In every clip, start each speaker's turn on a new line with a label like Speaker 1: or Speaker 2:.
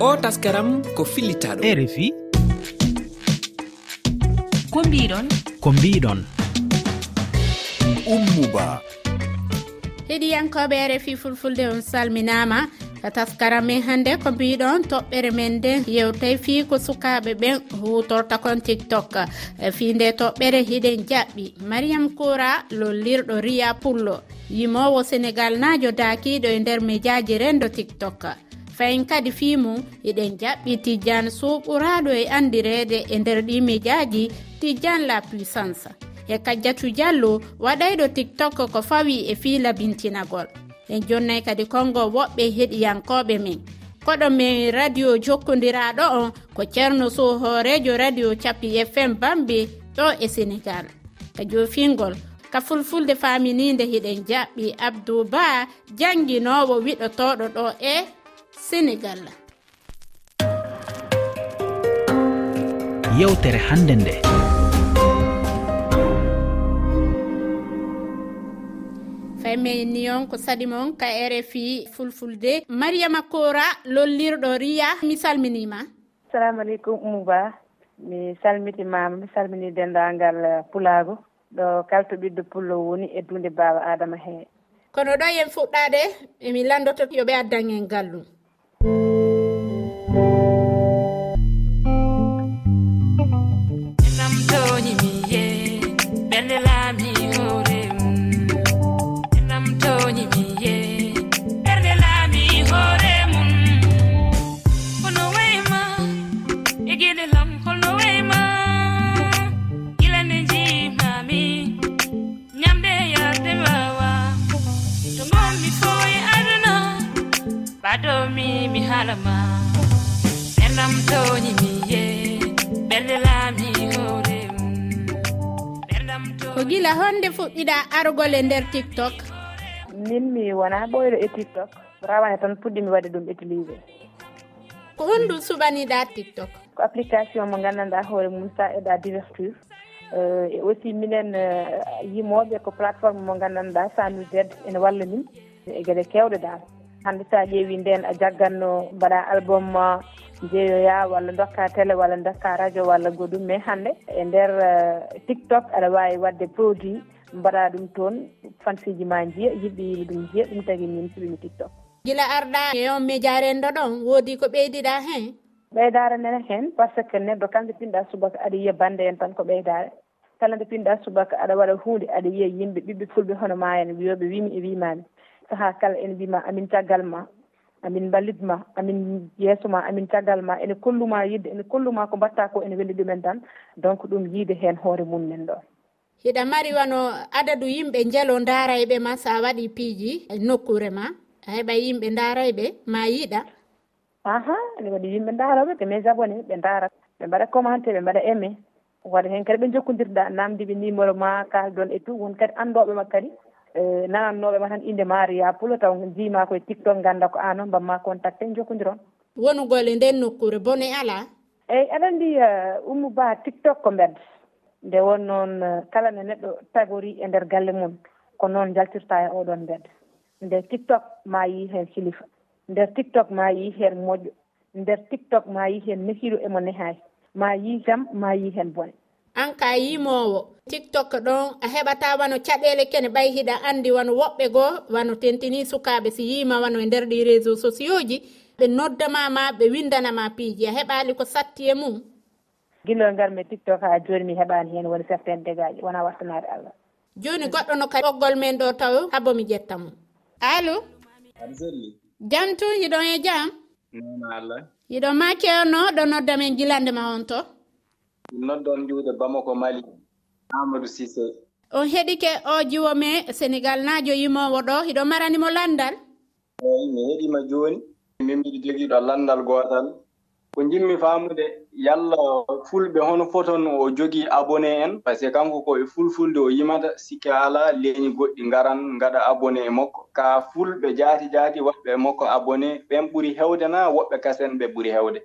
Speaker 1: o taskaram ko fillitaɗo e
Speaker 2: rfi
Speaker 3: ko mbiɗon?
Speaker 2: Ko mbiɗon.
Speaker 4: Ummuba.
Speaker 5: Heɗiyankoɓe e rfi fulfulde on salminama. Taskara min hannde ko mbiɗon toɓɓere men nden yewtay fi ko sukaɓe ɓen hutorta kon tiktok. E fi nde toɓɓere hiɗen jaɓɓi. Mariame koura lollirɗo riya pullo. Yimowo sénégal najo dakiɗo e nder médiaji rendo tiktok. fayin kadi fimum eɗen jaɓɓi tijjan suɓuraɗo e andirede e nder ɗi médiaji tijjan la puissance. E kajjatu diallo waɗayɗo tiktok ko fawi e fiila bintinagol. En jonnay kadi kongo woɓɓe heɗiyankoɓe men. Koɗo men radio jokkodiraɗo on ko ceerno sow hoorejo radio capi fm bambe ɗo e sénégal. Ka jofingol ka fulfulde faminide hiɗen jaɓɓi abdou ba janguinowo wiɗotoɗo ɗo e sénégal.
Speaker 2: Yewtere hannde nde.
Speaker 5: Fayimeyen on ko saɗi mon ka rfi fulfulde. Mariama kora lollirɗo riya mi salminima.
Speaker 6: Assalamu aleykum oumouba mi salmitimama mi salmini dendagal uh, pulago. Ɗo kalto ɓiɗɗo pullo woni e dunde baba adama he.
Speaker 5: Kono ɗo yen fuɗɗade emi landoto yoɓe addan en gallum.
Speaker 3: thank you e
Speaker 5: nder tiktok?
Speaker 6: Min mi wona ɓoyɗo e tiktok. Rawane tan puɗɗimi waɗde ɗum utilisé
Speaker 5: ko honɗum suɓaniɗa tiktok?
Speaker 6: Ko application mo gandanɗa hoore mum sa eɗa divertir. Eh, e aussi minen eh, yimoɓe ko plateforme mo gandanɗa sanu z ene walla min e gueɗe kewɗe dal. Hande sa ƴeewi nden a jagganno mbaɗa album ma jeeyoya walla dokka télé walla dokka radio walla goɗɗum. Mais hande e nder eh, tiktok aɗa wawi wadde produit mbaɗa ɗum toon fansiji ma jiya yimɓe yimi ɗum jiya ɗum tagi min suɓimi tiktok.
Speaker 5: Gila arɗa yon miijare ndo ɗon woodi ko ɓeydiɗa hen?
Speaker 6: Ɓeydare nene hen par ce que neɗɗo kala nde pinɗa subaka aɗa yiya bande en tan ko ɓeydare. Kala nde pinɗa subaka aɗa waɗa hunde aɗa yiya yimɓe ɓiɓɓe fulɓe hono ma en wiyoɓe wimi e wimami. Saaha kala ene mbima amin caggal ma amin ballitma amin yeeso ma amin caggal ma ene kolluma yidde ene kolluma ko mbatta ko ene welli ɗumen tan. Donc ɗum yiide hen hoore mum nen ɗon
Speaker 5: hiɗa mari wano adadu yimɓe jelo darayɓe ma sa waɗi piiji e nokkure ma a heɓa yimɓe darayɓe ma yiɗa.
Speaker 6: Aha ɓe waɗi yimɓe daroɓe ɓe mes abonné ɓe dara ɓe mbaɗa commenté ɓe mbaɗa aimé waɗa hen kadi ɓe jokkodirɗa namdiɓe numéro ma kalɗon e tout won kadi andoɓe ma kadi e, nanannoɓe ma tan inde maria pulo taw jima koye tiktok ganda ko an o mbamma contacté jokkodiron
Speaker 5: wonugole nden nokkure bone ala.
Speaker 6: Eyyi aɗa andi e, ummu ba tiktok ko mbedda. nde won noon eh, kala nde neɗɗo tagori e nder galle mum ko noon jaltirta e oɗon mbedda nder tiktok ma yi hen silifa. Nder tiktok ma yi hen moƴƴo. Nder tiktok ma yi hen nehiɗo emo nehayi. Ma yi jam ma yi hen bone.
Speaker 5: An ka yimowo tiktok ɗon a heɓata wano caɗele kene ɓay hiɗa andi wano woɓɓe goo wano tentini sukaɓe si yima wano e nder ɗi réseau sociaux ji. Ɓe noddamama ɓe windanama piiji. A heɓali ko satti e mum.
Speaker 6: guilol ngarmi tiktok ha joni mi heɓani hen woni certaine dégaji wona wattanade allah.
Speaker 5: Joni goɗɗo no ka ɓoggol men ɗo taw haabo mi ƴettamo allo?
Speaker 7: Aɗa selli
Speaker 5: jantu yiɗon e jam?
Speaker 7: Nana allah.
Speaker 5: Yiɗo ma kewno ɗo nodda men gilande ma on to.
Speaker 7: Noddon juuɗe bamako mali. Amadou sisé
Speaker 5: on heɗike o jiwo me sénégal najo yimowo ɗo hiɗo maranimo landal?
Speaker 7: Eyi mi heɗima joni min mbiɗi jogiiɗo landal gootal. Ko jimmi faamude yalla fulɓe hono foton o jogii abonné en par ce que kanko koye fulfulde o yimata sikke alaa leeñi goɗɗi ngaran ngaɗa abonné e makko. Ka fulɓe jaati jaati waɗɓe e makko abonné ɓen ɓuri heewde na woɓɓe kasen ɓe ɓuri heewde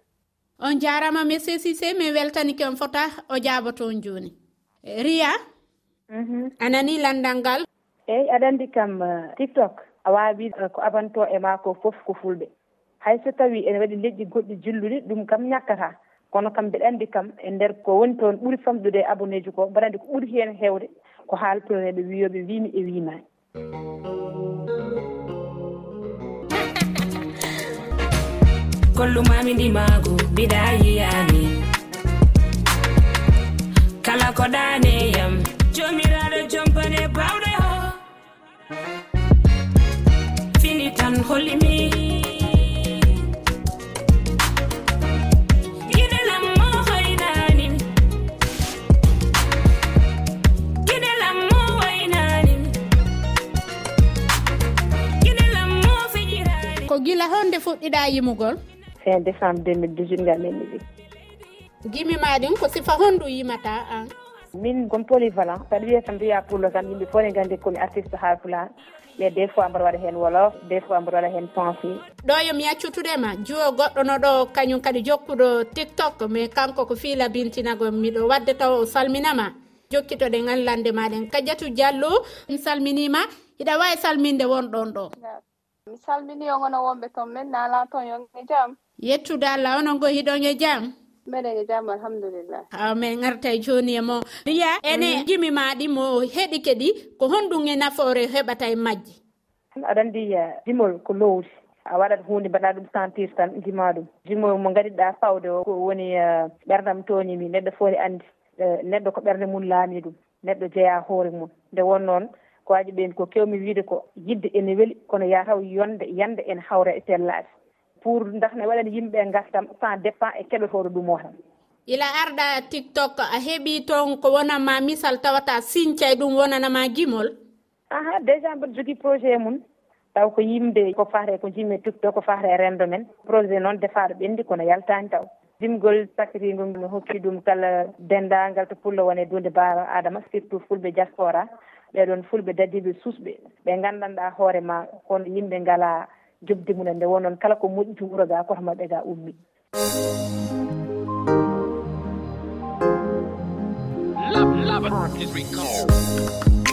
Speaker 5: on jaarama monsieur sisé min weltanike on fota o jaaba toon jooni. E, Riya mhm. a nani landal ngal?
Speaker 6: Eyyi aɗa anndi kam uh, tiktok. A waawi uh, ko abanto e ma ko fof ko fulɓe. Hay so tawi ene waɗi leƴƴi goɗɗi jilluɗi ɗum kam ñakkata. kono kam mbeɗa anndi kam e ndeer ko woni toon ɓuri famɗude e abonné ji ko mbaɗa anndi ko ɓuri heen heewde ko haaltoneɓe wiyooɓe wiimi e wiimaani.
Speaker 3: Kollumami ndimaago mbiɗa yiyaani. Kala ko ɗaneyam jomiraɗo jompane bawɗe ho. Fini tan hollimi
Speaker 5: puɗɗiɗa yimugol?
Speaker 6: Fin décembre 2018 ngamin ɗiɗi
Speaker 5: gimima ɗin ko sifa honɗum yimata an?
Speaker 6: Min gon polyvalent. Saɗa wiya tan mbiya pullo tan yimɓe fof ne gandi komi artiste ha pulan mais des fois mbaɗa waɗa hen wolof des fois mbaɗa waɗa hen pensé
Speaker 5: ɗo yomi yaccutudema juwo goɗɗo no ɗo kañum kadi jokkuɗo tiktok mais kanko ko fiila bintinago miɗo wadde taw o salminama. Jokkitoɗen allande maɗen kadiatu diallo mi salminima. Hiɗa wawi salminde wonɗon ɗo.
Speaker 2: mi salmini yongono wonɓe toon min nala toon yonge jam.
Speaker 5: Yettude allah onon go hiɗon e jam?
Speaker 2: Meɗen e jam alhamdulillah.
Speaker 5: Ha min garta e joni e mo. Riya ene jimi maɗi mo heɗi keɗi ko honɗum e nafoore heɓata e majji?
Speaker 6: Aɗa andi e, jimol ko lowdi a waɗat hunde mbaɗa ɗum sentir tan jima ɗum. Jimol mo gadiɗa fawde o ko woni e, ɓerdam toñimi neɗɗo fof ne andi e, neɗɗo ko ɓerde mum laami ɗum. Neɗɗo jeeya hoore mum nde won noon ko waji ɓen ko kewmi wiide ko yidde ene weeli kono yataw yonde yande ene hawra e sellade pour dak ne waɗani yimɓeɓe gartam sans dépend e keɗotoɗo ɗum o tan
Speaker 5: ila arɗa tiktok a heeɓi toon ko wonanma misal tawata sincay e ɗum wonanama gimol?
Speaker 6: Aha déjà mbiɗa jogui projet mum taw ko yimde ko fate ko jimmi tiktok ko fate e rendo men. Projet noon defaɗo ɓendi kono yaltani taw. Jimgol sakrigo mi hokki ɗum kala dendagal to pullo wone e dunde baaba adama surtout fulɓe diaspora. ɓeɗon fulɓe dadiɓe susɓe ɓe gandanɗa hoorema hono yimɓe ngala jobdi mumen nde wonon kala ko moƴƴi to wuuro ga koto maɓɓe ga ummi
Speaker 1: Love, love is recalled.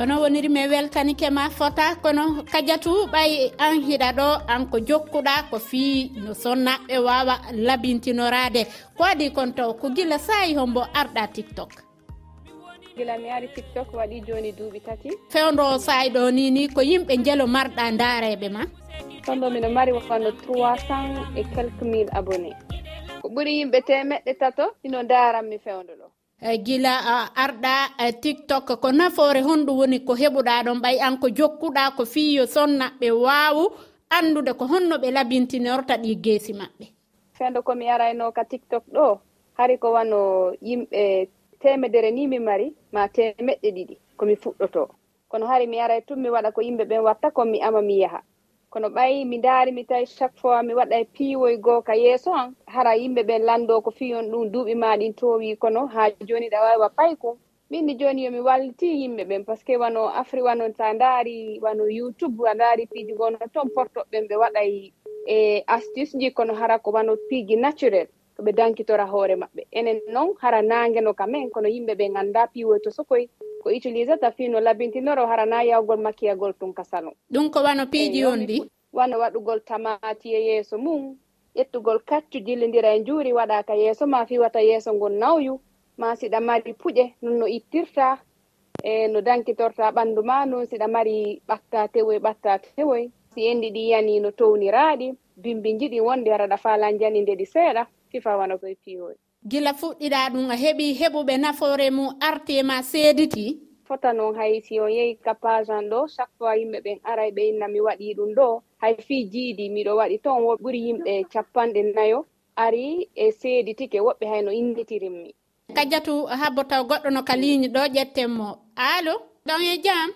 Speaker 5: kono woniri mi weltanike ma fota kono kadiatu ɓay an hiɗa ɗo an ko jokkuɗa ko fii no sonnaɓe wawa labintinorade. Ko waɗi kon taw ko gila sayi hombo arɗa tiktok.
Speaker 2: Gila mi ari tiktok waɗi joni duuɓi tati.
Speaker 5: Fewdo sayi ɗo ni ni ko yimɓe jelo marɗa dareɓe ma.
Speaker 2: Tondo miɗo mari wano 300 et quelque mille abonné ko ɓuuri yimɓe temeɗɗe tato ino daranmi fewdo ɗo.
Speaker 5: Eh, gila eh, arɗa eh, tiktok ko nafoore honɗum woni ko heɓuɗa ɗon ɓay an ko jokkuɗa ko fiyo sonnaɓe wawu andude ko honno ɓe labintinorta ɗi geesi maɓɓe.
Speaker 2: Fendo komi arayno ka tiktok ɗo hari ko wano yimɓe temedere ni mi mari ma temeɗɗe ɗiɗi komi fuɗɗoto. Kono hari mi aray tun mi waɗa ko yimɓe ɓen watta kon mi ama mi yaha. kono ɓayi mi daari mi tawi chaque fois mi waɗa piiwoy goo ka yeeso an hara yimɓe ɓe lanndo ko fiyon ɗum duuɓi ma ɗin towi kono haa jooni ɗa waawi wa payko minni jooni yomi walliti yimɓe ɓen par ce que wano afri wano sa ndaari wano youtube a ndaari piiji gono toon portoɓɓen ɓe waɗay e astuce ji kono hara ko wano piiji naturel. to ɓe dankitora hoore maɓɓe. Enen noon hara nangeno kamen kono yimɓe ɓe ganda piwoy to sokoy ko utilise ta fi no labintinoro hara na yawgol makkiyagol tun ka salon.
Speaker 5: Ɗum ko wano piiji on ɗi
Speaker 2: wano waɗugol tamati e yeeso mum ƴettugol kaccu jillidira e njuuri waɗa ka yeeso ma fiwata yeeso ngol nawyu ma siɗa mari puƴe non no ittirta e no dankitorta ɓanndu ma noon siɗa mari ɓatta tewoy ɓatta tewoy. Si enndi ɗi yani no towniraaɗi bimbi njiɗi wonde haraɗa faala njani nde ɗi seeɗa. sifawana koye piiwol
Speaker 5: gila fuɗɗiɗa ɗum a heɓi heɓuɓe nafoore mum artema seediti.
Speaker 2: Fota noon hay si on yehi capagean ɗo chaque fois yimɓe ɓen aray ɓe inna mi waɗi ɗum ɗo hay fi jiidi miɗo waɗi. Toon wo ɓuri yimɓe capanɗe nayo ari e seeditike woɓɓe hayno innitirinmi
Speaker 5: kadiatu habbo taw goɗɗo no ka ligne ɗo ƴettenmo alo ɗon e jam.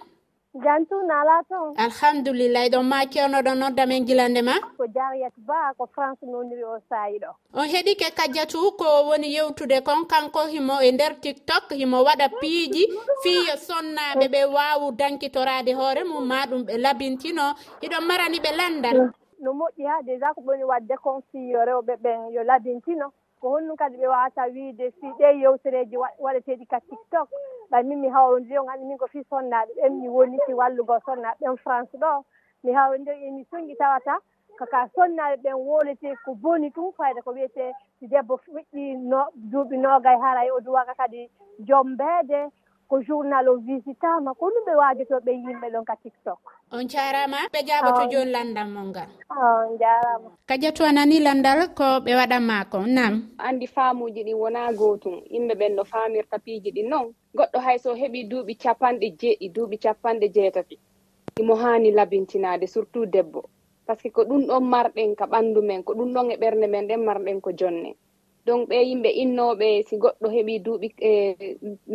Speaker 4: jantu nala toon
Speaker 5: alhamdulillah ɗon ma kewnoɗo nodda men gilande ma?
Speaker 4: Ko jariyat ba ko france noniri o saayi ɗo.
Speaker 5: On heeɗi ke kadiatu ko woni yewtude kon kanko himo e nder tiktok himo waɗa piiji fiyo sonnaɓe ɓe wawu dankitorade hoore mum ma ɗum ɓe labintino. Hiɗon marani ɓe landal.
Speaker 4: No moƴƴi ha déjà ko ɓoni wadde kon fiyo rewɓe ɓen yo labintino. ko honnum kadi ɓe wawata wiide si ɗe yewtereji waɗeteɗi ka tiktok. Ɓay min mi hawa on andi min ko fii sonnaɓe ɓen mi woni si wallugo sonnaɓe ɓen france ɗo. Mi hawa nder émission ji tawata kaka sonnaɓe ɓen wolete ko boni tum fayda ko wiyete si debbo fuɗɗi no duuɓi nogay haray o duwaka kadi jombeede. ko journal o visitama ko ɗum ɓe wajotoɓe yimɓe ɗon ka tiktok.
Speaker 5: On jarama ɓe jaɓoto ah. joni landal mol ngal.
Speaker 4: Ah, on jarama.
Speaker 5: Kadiatu a nani landal ko ɓe waɗanma ko nam
Speaker 2: andi faamuji ɗin wona gotum yimɓe ɓen no famirta piiji ɗin noon goɗɗo hayso heeɓi duuɓi capanɗe jeeɗi duuɓi capanɗe jeetati imo hani labintinade surtout debbo. Par ce que ko ɗum ɗon marɗen ka ɓandu men ko ɗum ɗon e ɓernde men ɗen marɗen ko jonne. donc ɓe yimɓe innoɓe si goɗɗo heɓi duuɓi e,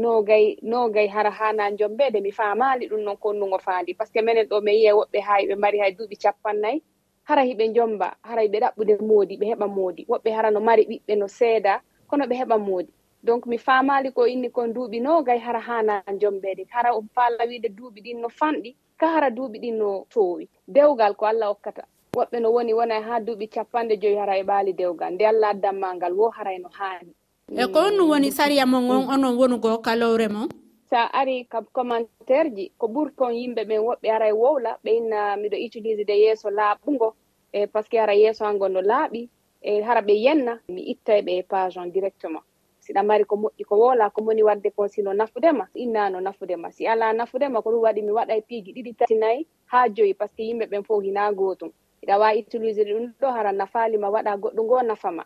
Speaker 2: nogay nogay hara hana jombede mi famali ɗum noon konnugo faandi. Par ce que minen ɗo mi yiya woɓɓe hay ɓe mari hay duuɓi capannayyi hara hiɓe jomba hara ɓe ɗaɓɓude moodi ɓe heɓa moodi. Woɓɓe hara no mari ɓiɓɓe no seeda kono ɓe heɓa moodi. Donc mi famali ko inni kon duuɓi nogay hara hana jombede hara on faala wiide duuɓi ɗin no fanɗi ka hara duuɓi ɗin no towi dewgal ko allah hokkata. woɓɓe no woni wonay ha duuɓi capanɗe joyi hara e ɓaali dewgal. Nde allah addanma ngal wo haray no haani.
Speaker 5: E ko on woni saria mon on onon wonugo kalowre mon?
Speaker 2: Sa ari kam commentaire ji ko ɓuri kon yimɓe ɓen woɓɓe ara e wowla ɓe inna miɗo utilise de yeeso laaɓugo e par ce que hara yeeso an no laaɓi e hara ɓe yenna mi ittay ɓe e page on directement. Siɗa mari ko moƴƴi ko wola ko moni wadde ko sino nafudema innano nafudema. Si ala nafudema ko ɗum waɗi mi waɗa e piiji ɗiɗi tati nayi ha joyi par ce que yimɓe ɓen fof hina gootum. iɗa wawi utilise ɗum ɗo hara nafalima waɗa goɗɗo ngo nafama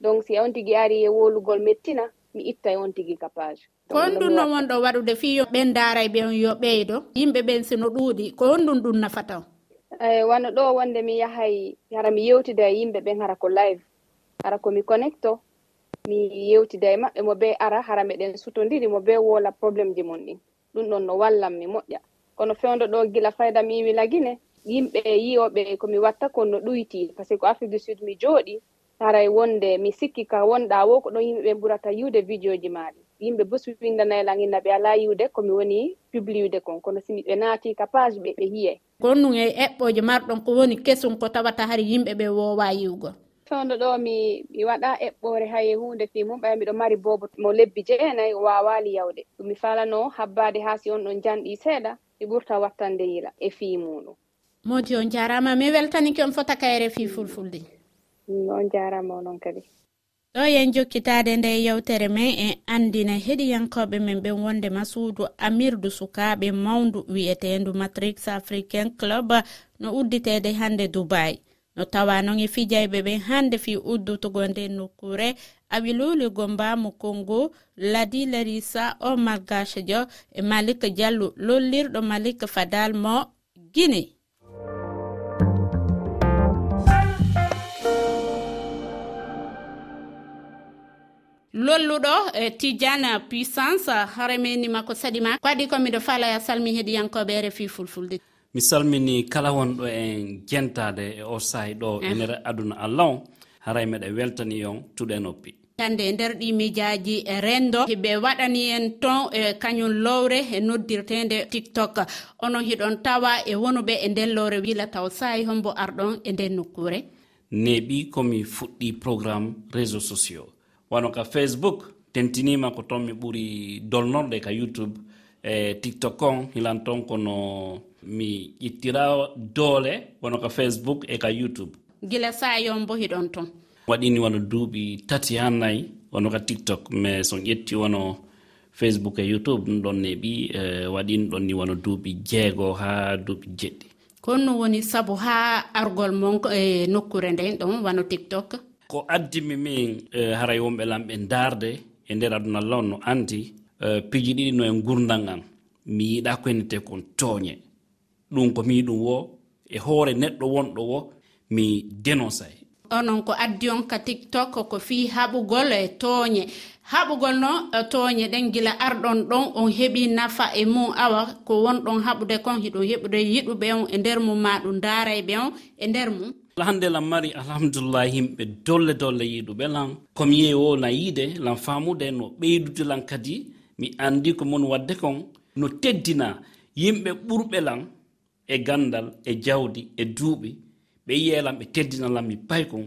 Speaker 2: donc si on tigui ari e wolugol mettina mi ittay e on ka page
Speaker 5: ko honɗum no wonɗo waɗude fi yo ɓen daaray ɓen yo ɓeydo? Yimɓe ɓen sino ɗuuɗi. Ko honɗum ɗum nafata o
Speaker 2: eyi eh, wano ɗo wonde mi yahay hara mi yewtida e yimɓe ɓen hara ko live. Hara komi connecto mi yewtida e maɓɓe mo be ara hara meɗen sutodiri mo be wola probléme ji mon ɗin. Ɗum ɗon no wallan mi moƴƴa. Kono fewdo ɗo gila fayda mi yiwi lagine yimɓe yiyoɓe komi watta kon no ɗuyti par ce que ko afrique du sud mi jooɗi haray wonde mi sikki ka wonɗa wo ko ɗon yimɓeɓe ɓurata yiwde vidéo ji maɗi yimɓe bos windanaylan inna ɓe ala yiwde komi woni publiude kon kono simi ɓe naati ka page ɓe ɓe
Speaker 5: yiye. Gonnum e eɓɓoje marɗon ko woni kesum ko tawata hari yimɓe ɓe wowa yiwgo
Speaker 2: fewdo ɗo mi mi waɗa eɓɓore hay hunde fi mum ɓay mbiɗo mari bobo mo lebbi jeenayi wawali yawde. Ɗum mi falano habbade ha si on ɗon janɗi seeɗa mi ɓurta wattande yila e fi muɗum
Speaker 5: modi on jarama. Mi weltaniki on fota kayre fi fulfulde?
Speaker 2: Mm, on jarama onon kadi.
Speaker 5: Ɗo yen jokkitade nde yewtere men en andina heɗiyankoɓe men ɓen wondema suudu amirdu sukaɓe mawdu wi'etendu matrix africain club no udditede hande dubai. No tawa noon e fijayɓe ɓen hande fi uddutugo nde nokkure. Awiluligo mbamu kongo ladi larisa omar gachejo e malik diallo lollirɗo malik fadal mo guinée. lolluɗo e tidiane puissance haremeni makko saɗima ko adi komiɗo falaya salmi heeɗiyankoɓe e refi fulfulde?
Speaker 8: Mi salmini kala wonɗo en jentade e, e o sahi ɗo e
Speaker 5: ah.
Speaker 8: nder aduna allah o. Haray meɗe weltani on tuɗe noppi.
Speaker 5: Hande e nder ɗi mijaji e rendo ɓe waɗani en ton e kañum lowre e noddirtede tiktok. Onon hiɗon tawa e wonuɓe e nden lowre wila taw sahi hombo arɗon e nden nokkure.
Speaker 8: Neɓi komi fuɗɗi programme réseau sociaux. wano ka facebook tentinima ko toon mi ɓuri dolnorɗe ka youtube e tiktok on hilan toon kono mi ƴittira doole wono ka facebook e ka youtube.
Speaker 5: Gila saa yon bo hiɗon ton.
Speaker 8: Waɗini wono duuɓi tati ha nayi wono ka tiktok mais son ƴetti wono facebook e youtube ɗum ɗon neɓi e waɗini ɗon ni wono duuɓi jeego ha duuɓi jeɗɗi.
Speaker 5: Konno woni sabu ha argol mon e nokkure nden ɗon wano tiktok?
Speaker 8: ko addimi min e, haray wonɓe lamɓe darde e nder aduna allah on no andi e, piji ɗiɗi no e gurdal ngal mi yiɗa ko henete kon tooñe. Ɗum ko mi ɗum wo e hoore neɗɗo wonɗo wo mi dénoncé
Speaker 5: onon ko addi on ka tiktok ko fii haɓugol e tooñe. Haɓugol no e tooñe ɗen gila arɗon ɗon on heɓi nafa e mum awa ko wonɗon haɓude kon hiɗon heɓude yiɗuɓe on e nder mum ma ɗum daarayɓe on e nder mum
Speaker 8: hande lan mari alhamdulillah yimɓe dolle dolle yiɗuɓe lan. Komi yehi o lan yiide lan faamude no ɓeydude lan kadi mi anndi ko mon waɗde kon no teddina yimɓe ɓurɓe lan e ganndal e jawdi e duuɓi. Ɓe yiyelan ɓe teddinalan mi pay kon.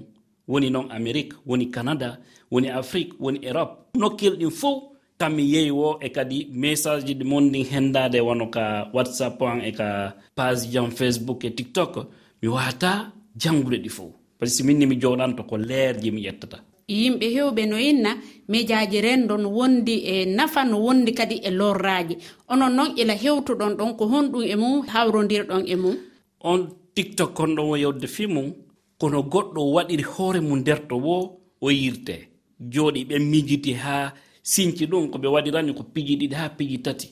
Speaker 8: Woni noon amérique woni canada woni afrique woni europe. Nokkil ɗin fof kam mi yehi wo e kadi message ji ɗi mon ɗin henndade wano ka whatsapp an e ka page jan facebook e tiktok. Mi wata janngude ɗi fof. Par ce que minni mi joɗanto ko leerji mi ƴettata.
Speaker 5: Yimɓe hewɓe no inna miijaaji renndon wondi e nafa no wondi kadi e lorraaji. Onon noon ila hewtuɗon ɗon ko honɗum e mum hawrodirɗon e mum.
Speaker 8: On tiktok konɗon o yewde fi mum kono goɗɗo waɗiri hoore mum nderto wo o yirte jooɗi ɓe miijiti haa sinci ɗum ko ɓe waɗirani ko piji ɗiɗi haa piji tati.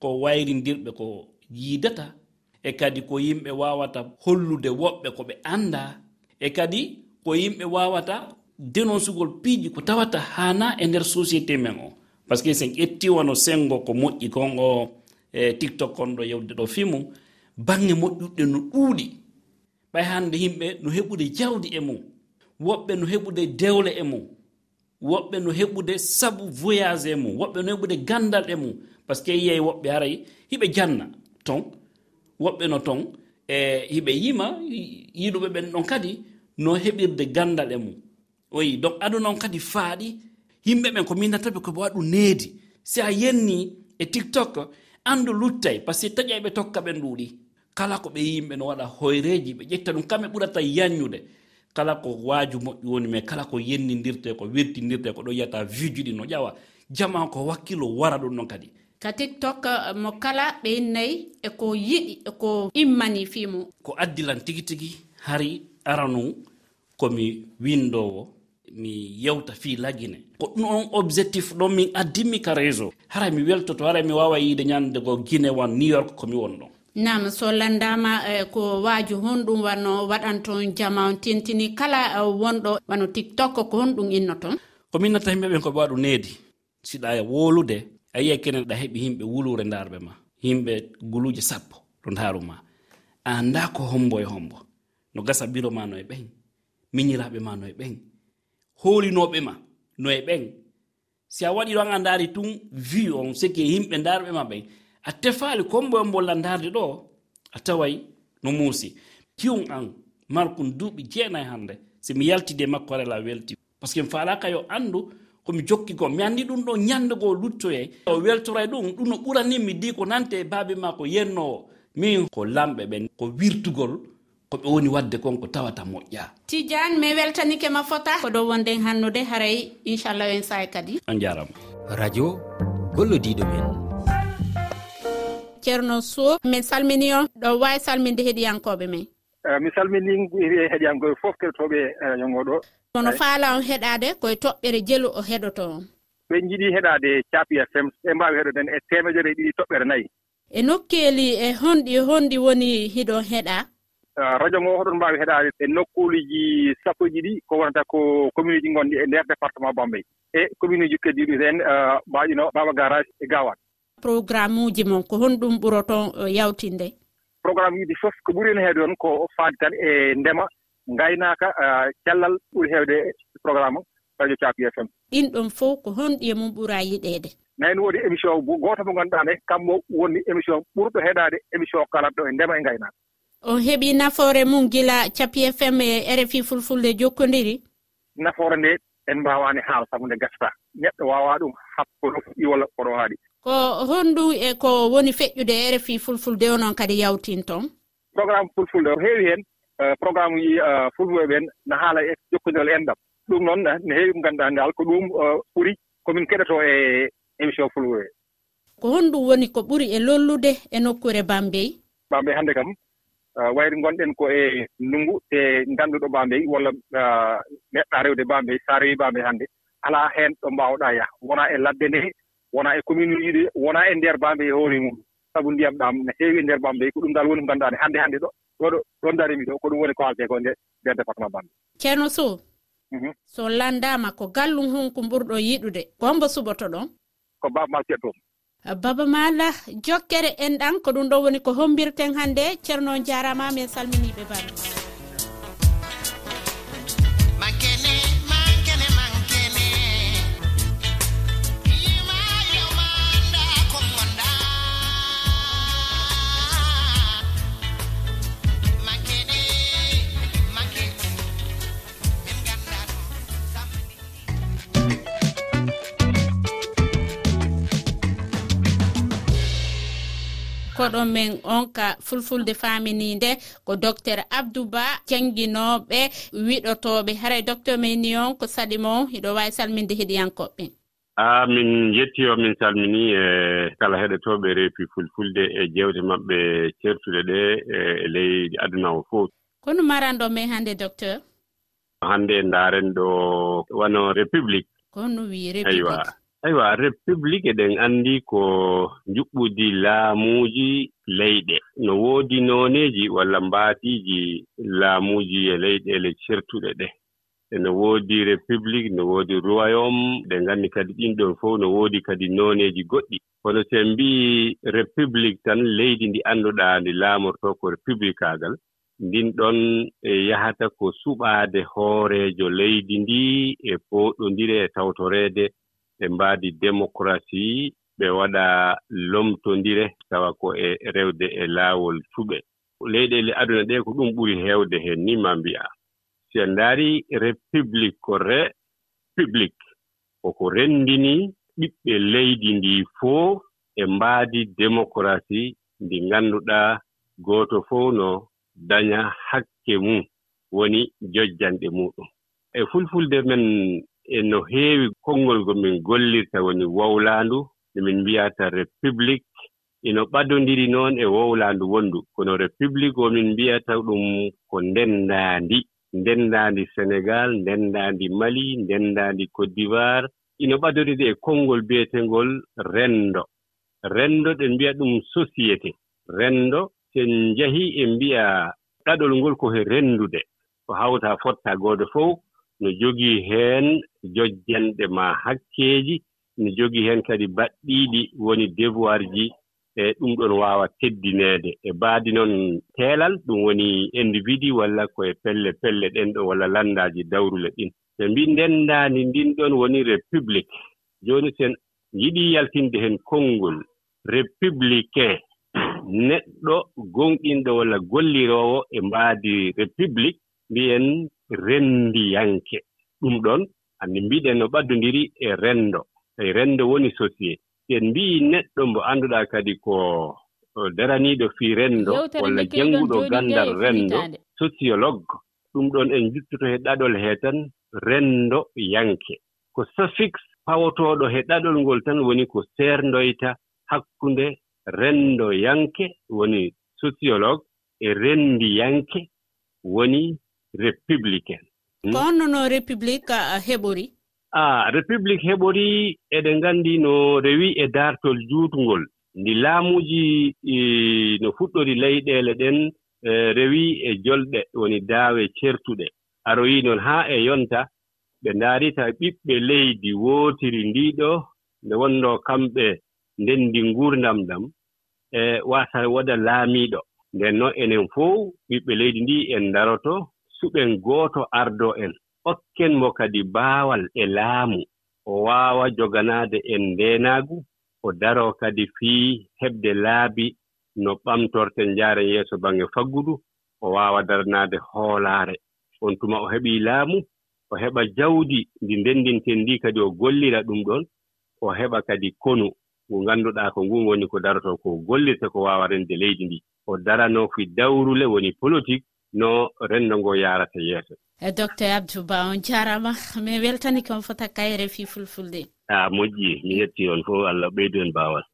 Speaker 8: Ko wayrindirɓe ko yiidata e kadi ko yimɓe wawata hollude woɓɓe ko ɓe anda e kadi ko yimɓe wawata dénoncegol piiji ko tawata hana e nder société men o. Par ce que sen ƴettiwano sengo ko moƴƴi kon o e tiktok kon ɗo yewde ɗo fimu bange moƴƴuɗɗe no ɗuuɗi. Ɓay hande yimɓe no heɓude jawdi e mum woɓɓe no heɓude dewle e mum woɓɓe no heɓude sabu voyage e mum woɓɓe no heɓude gandal e mum. Par ce que yiyey woɓɓe haray hiɓe janna. Ton woɓɓe no ton e hiɓe yima yiɗuɓe ɓen ɗon kadi no heɓirde gandal e mum. Oyi donc aduna on kadi faaɗi yimɓe ɓen ko minnataɓe koɓe waɗu needi. Si a yenni e tiktok andu luttay par ce que taƴayɓe tokka ɓen ɗuuɗi. Kala ko ɓe yimɓe no waɗa hoyreji ɓe ƴetta ɗum kamɓe ɓurata yanñude. Kala ko waaju moƴƴi woni mais kala ko yennidirte ko wertidirte ko ɗo yiyata vijuɗi no ƴawa. Jama ko wakkilo wara ɗum ɗon kadi.
Speaker 5: ka tiktok eh, mo kala ɓe nayi eko yiɗi eko immani fimo
Speaker 8: ko addilan tigi tigi hari aranu komi windowo mi yewta fi lagine. Ko ɗum on objectif ɗon min addinmi ka réseau. Hara mi weltoto hara mi wawa yiide ñande go guine wan new york komi won ɗon
Speaker 5: nam so landama eh, ko waaju honɗum wano waɗan ton jama tintini kala uh, wonɗo wano tiktok ko honɗum inno ton
Speaker 8: ko minnata natta yimɓeɓen koɓe waɗu needi siɗa e wolude a yiya kenen ɗa heɓi yimɓe wulure ndaarɓe ma yimɓe guluje sappo ɗo ndaaru ma. Anda ko hombo e hombo no gasa biro ma no e ɓen miñiraɓe ma no e ɓen holinoɓe ma no e ɓen si a waɗi ɗon a ndaari tun vi on siki e yimɓe ndaarɓe ma ɓen a tefaali kombo e mbolla ndaarde ɗo a taway no muusi. Kiwum an markum duuɓi jeenayi hannde si mi yaltide e makko rela welti. Par ce que mi faalaka yo anndu komi jokki ko. Mi anndi ɗum ɗo ñannde goo luttoye. O weltora ɗum ɗum no ɓurani mi di ko nante e baabe ma ko yennowo min ko lamɓe ɓen ko wirtugol ko ɓe woni wadde kon ko tawata moƴƴa.
Speaker 5: Tidiane mi weltanike ma fota. Ko ɗo wonden hannude haray inchallah en saye kadi.
Speaker 8: On jarama.
Speaker 9: Radio gollodiɗo men.
Speaker 5: Ceerno sow min salmini on. Ɗo wawi salminde heeɗiyankoɓe men.
Speaker 10: Eh, mi salmini heeɗiyankoɓe fof kettoɓe radio eh, ɗo
Speaker 5: kono faala on heɗade koye toɓɓere jelu o heɗoto on?
Speaker 10: Ɓe jiiɗi heɗade capi fm ɓe mbawi heɗoden e temedere e ɗiɗi toɓɓere nayyi
Speaker 5: e nokkeeli e honɗi honɗi woni hiɗon heɗa?
Speaker 10: Radio ngo hoɗon mbawi heɗade e nokkuuliji sappo ɗiɗi ko wonata ko commune uji gonɗi e nder département bambey. E commune uji keddiɗi hen mbaɗino baba garage e gawat
Speaker 5: programme uji mon ko honɗum ɓuro toon yawtinde?
Speaker 10: Programme uji fof ko ɓuri hen heede on ko faade tan e ndema. ngaynaaka cellal ɓuri heewde programme radio capi fm
Speaker 5: ɗin ɗon fof ko honɗi e mum ɓuraa yiɗeede.
Speaker 10: Nayno woodi émission gooto mo ngannduɗaa nde kammo woni émission ɓurɗo heɗaade émission kalat ɗo e ndema e ngaynaaka.
Speaker 5: On heɓii nafoore mum gila capi fm e rfi fulfulde jokkondiri
Speaker 10: nafoore nde en mbawaani haala sabu nde gasata. Neɗɗo waawaa ɗum hakkude fuɗɗi walla koɗo haaɗi
Speaker 5: ko honɗum e ko woni feƴƴude e rfi fulfulde o noon kadi yawtin toon?
Speaker 10: Programme fulfulde o heewi heen Eh, programme uji eh, fulɓeɓe ɓen no haala e jokkondiral enɗam ɗum noon eh, ne heewi mo ngannduɗaa nde ko ɗum ɓuri komin keɗoto e émission fulɓeɓe
Speaker 5: ko honɗum woni ko ɓuri e lollude e nokkure bambey?
Speaker 10: Bambey hannde kam wayri ngonɗen ko e ndungu te ngannduɗo bambey walla meɗɗa rewde bambey so rewi bambey hannde alaa heen ɗo mbaawɗaa yah wonaa e ladde nde wonaa e commune uji ɗi wonaa e ndeer bambey e hoore mum. Sabu ndiyam ɗam ne heewi e ndeer bambey ko ɗum dal woni ko ngannduɗaa nde hannde hannde ɗo. ɗoɗo ɗon darimi ɗo ko ɗum woni ko halte ko nde nder département bambe
Speaker 5: ceerno sow mhm. so landama ko gallum honko ɓurɗo yiɗude gombo suɓoto ɗon?
Speaker 10: Ko baba ma ceertom
Speaker 5: baba mala jokkere enɗan ko ɗum ɗo woni ko hombirten hannde. Ceerno jarama min salminiɓe bambe koɗo men on ka fulfulde faminide ko docteur abdou ba jangguinoɓe wiɗotoɓe. Haray docteur men ni on ko saɗi mon hiɗo wawi salminde heɗiyankoɓɓe
Speaker 11: a min jettio min salmini e kala heɗotoɓe reefi fulfulde e jewte maɓɓe e certuɗe ɗe e, e ley aduna o fof
Speaker 5: kono maranɗo men hannde docteur?
Speaker 11: Hannde ndaaren ɗo wano république.
Speaker 5: Kono wi république.
Speaker 11: aywa république eɗen anndi ko juɓɓudi laamuuji leyɗe. No woodi nooneeji walla mbaatiiji laamuuji e leyɗeele certuɗe ɗe. Ene woodi république no woodi royaume ɗe nganndi kadi ɗin ɗon fof no woodi kadi nooneeji goɗɗi. Kono so en mbi'i république tan leydi ndi annduɗaa ndi laamortoo ko républicaagal ndin ɗon e yahata ko suɓaade hooreejo leydi ndi e pooɗondire e tawtoreede ɓe mbaadi démocratie ɓe waɗa lomtondire tawa ko e rewde e laawol suɓe. Leyɗele aduna ɗe ko ɗum ɓuri heewde heen ni ma mbi'a. Si en ndaari république ko re public koko renndini ɓiɓɓe leydi ndi fof e mbaadi démocratie ndi ngannduɗaa gooto fof no daña hakke mum woni jojjanɗe muɗum. E fulfulde men e no heewi konngol ngo min gollirta woni wowlaandu nde min mbiyata république ino ɓadondiri noon e wowlaandu wonndu. Kono république o min mbiyata ɗum ko ndenndaandi. Ndenndaandi sénégal ndenndaandi mali ndenndaandi côte d'ivoire. Ino ɓadondiri e konngol biyeteengol renndo. Renndo ɗen mbiya ɗum société. Renndo sen njahii e mbiya ɗaɗol ngol ko he renndude. Ko hawta fotta gooto fof no jogii heen jojjanɗe maa hakkeeji no jogii heen kadi baɗɗiiɗi woni devoir ji e ɗum ɗon waawa teddineede. E baadi noon teelal ɗum woni individu walla koye pelle pelle ɗen ɗo walla lanndaaji dawrule ɗin. Ɓe mbi ndenndaani ndin ɗon woni république. Jooni sen yiɗii yaltinde heen konngol républicain neɗɗo gonɗinɗo walla golliroowo e mbaadi république mbiyen renndiyanke ɗum ɗon anndi mbiɗen no ɓaddondiri e renndo e renndo woni société. Si en mbii neɗɗo mbo annduɗaa kadi ko daraniiɗo fii renndo walla jannguɗo ganndal renndo sociologue. Ɗum ɗon en juttoto he ɗaɗol hee tan renndo yanke. Ko suffixe pawotooɗo he ɗaɗol ngol tan woni ko seerndoyta hakkunde renndo yanke. Woni sociologue e renndi yanke woni républicaine
Speaker 5: ko hmm? onno no république heɓori?
Speaker 11: A république heɓori eɗen nganndi no rewi e daartol juutngol. Ndi laamuuji e, no fuɗɗori leyɗeele ɗen e, rewi e jolɗe woni daawe certuɗe. Aroyi noon haa e yonta ɓe ndaarita ɓiɓɓe leydi wootiri ndiiɗo nde wonnoo kamɓe ndenndi nguurdam ɗam e waasa waɗa laamiiɗo. Nden noon enen fof ɓiɓɓe leydi ndi en ndaroto suɓen gooto ardo en okken mo kadi baawal e laamu o waawa joganaade en ndeenaagu o daroo kadi fii heɓde laabi no ɓamtorten njaaren yeeso baŋnge faggudu o waawa daranaade hoolaare. On tuma o heɓii laamu o heɓa jawdi ndi ndenndinten ndi kadi o gollira ɗum ɗon o heɓa kadi konu ngu ngannduɗaa ko ngun woni ko darotoo ko gollirta ko waawa rende leydi ndi. O daranoo fi dawrule woni politique no renndo ngo yarata yeeso.
Speaker 5: E docteur abdou ba on jarama. Min weltani kon fota kayre fi fulfulde.
Speaker 11: A moƴƴi. Mi yetti on fof allah ɓeydu en baawal.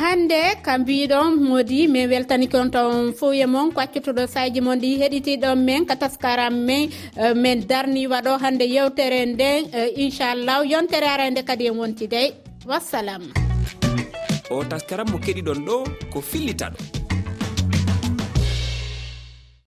Speaker 5: Hannde ka mbiɗon modi min weltani kon to on foye mon kwaccotoɗo saji moon ɗi heɗitiɗon men ka taskaram men e, min darni waɗo hannde yewtere nden e, inchallah yontere arande kadi e wontidey wassalam.
Speaker 1: O taskaram mo keɗiɗon ɗo ko fillita ɗo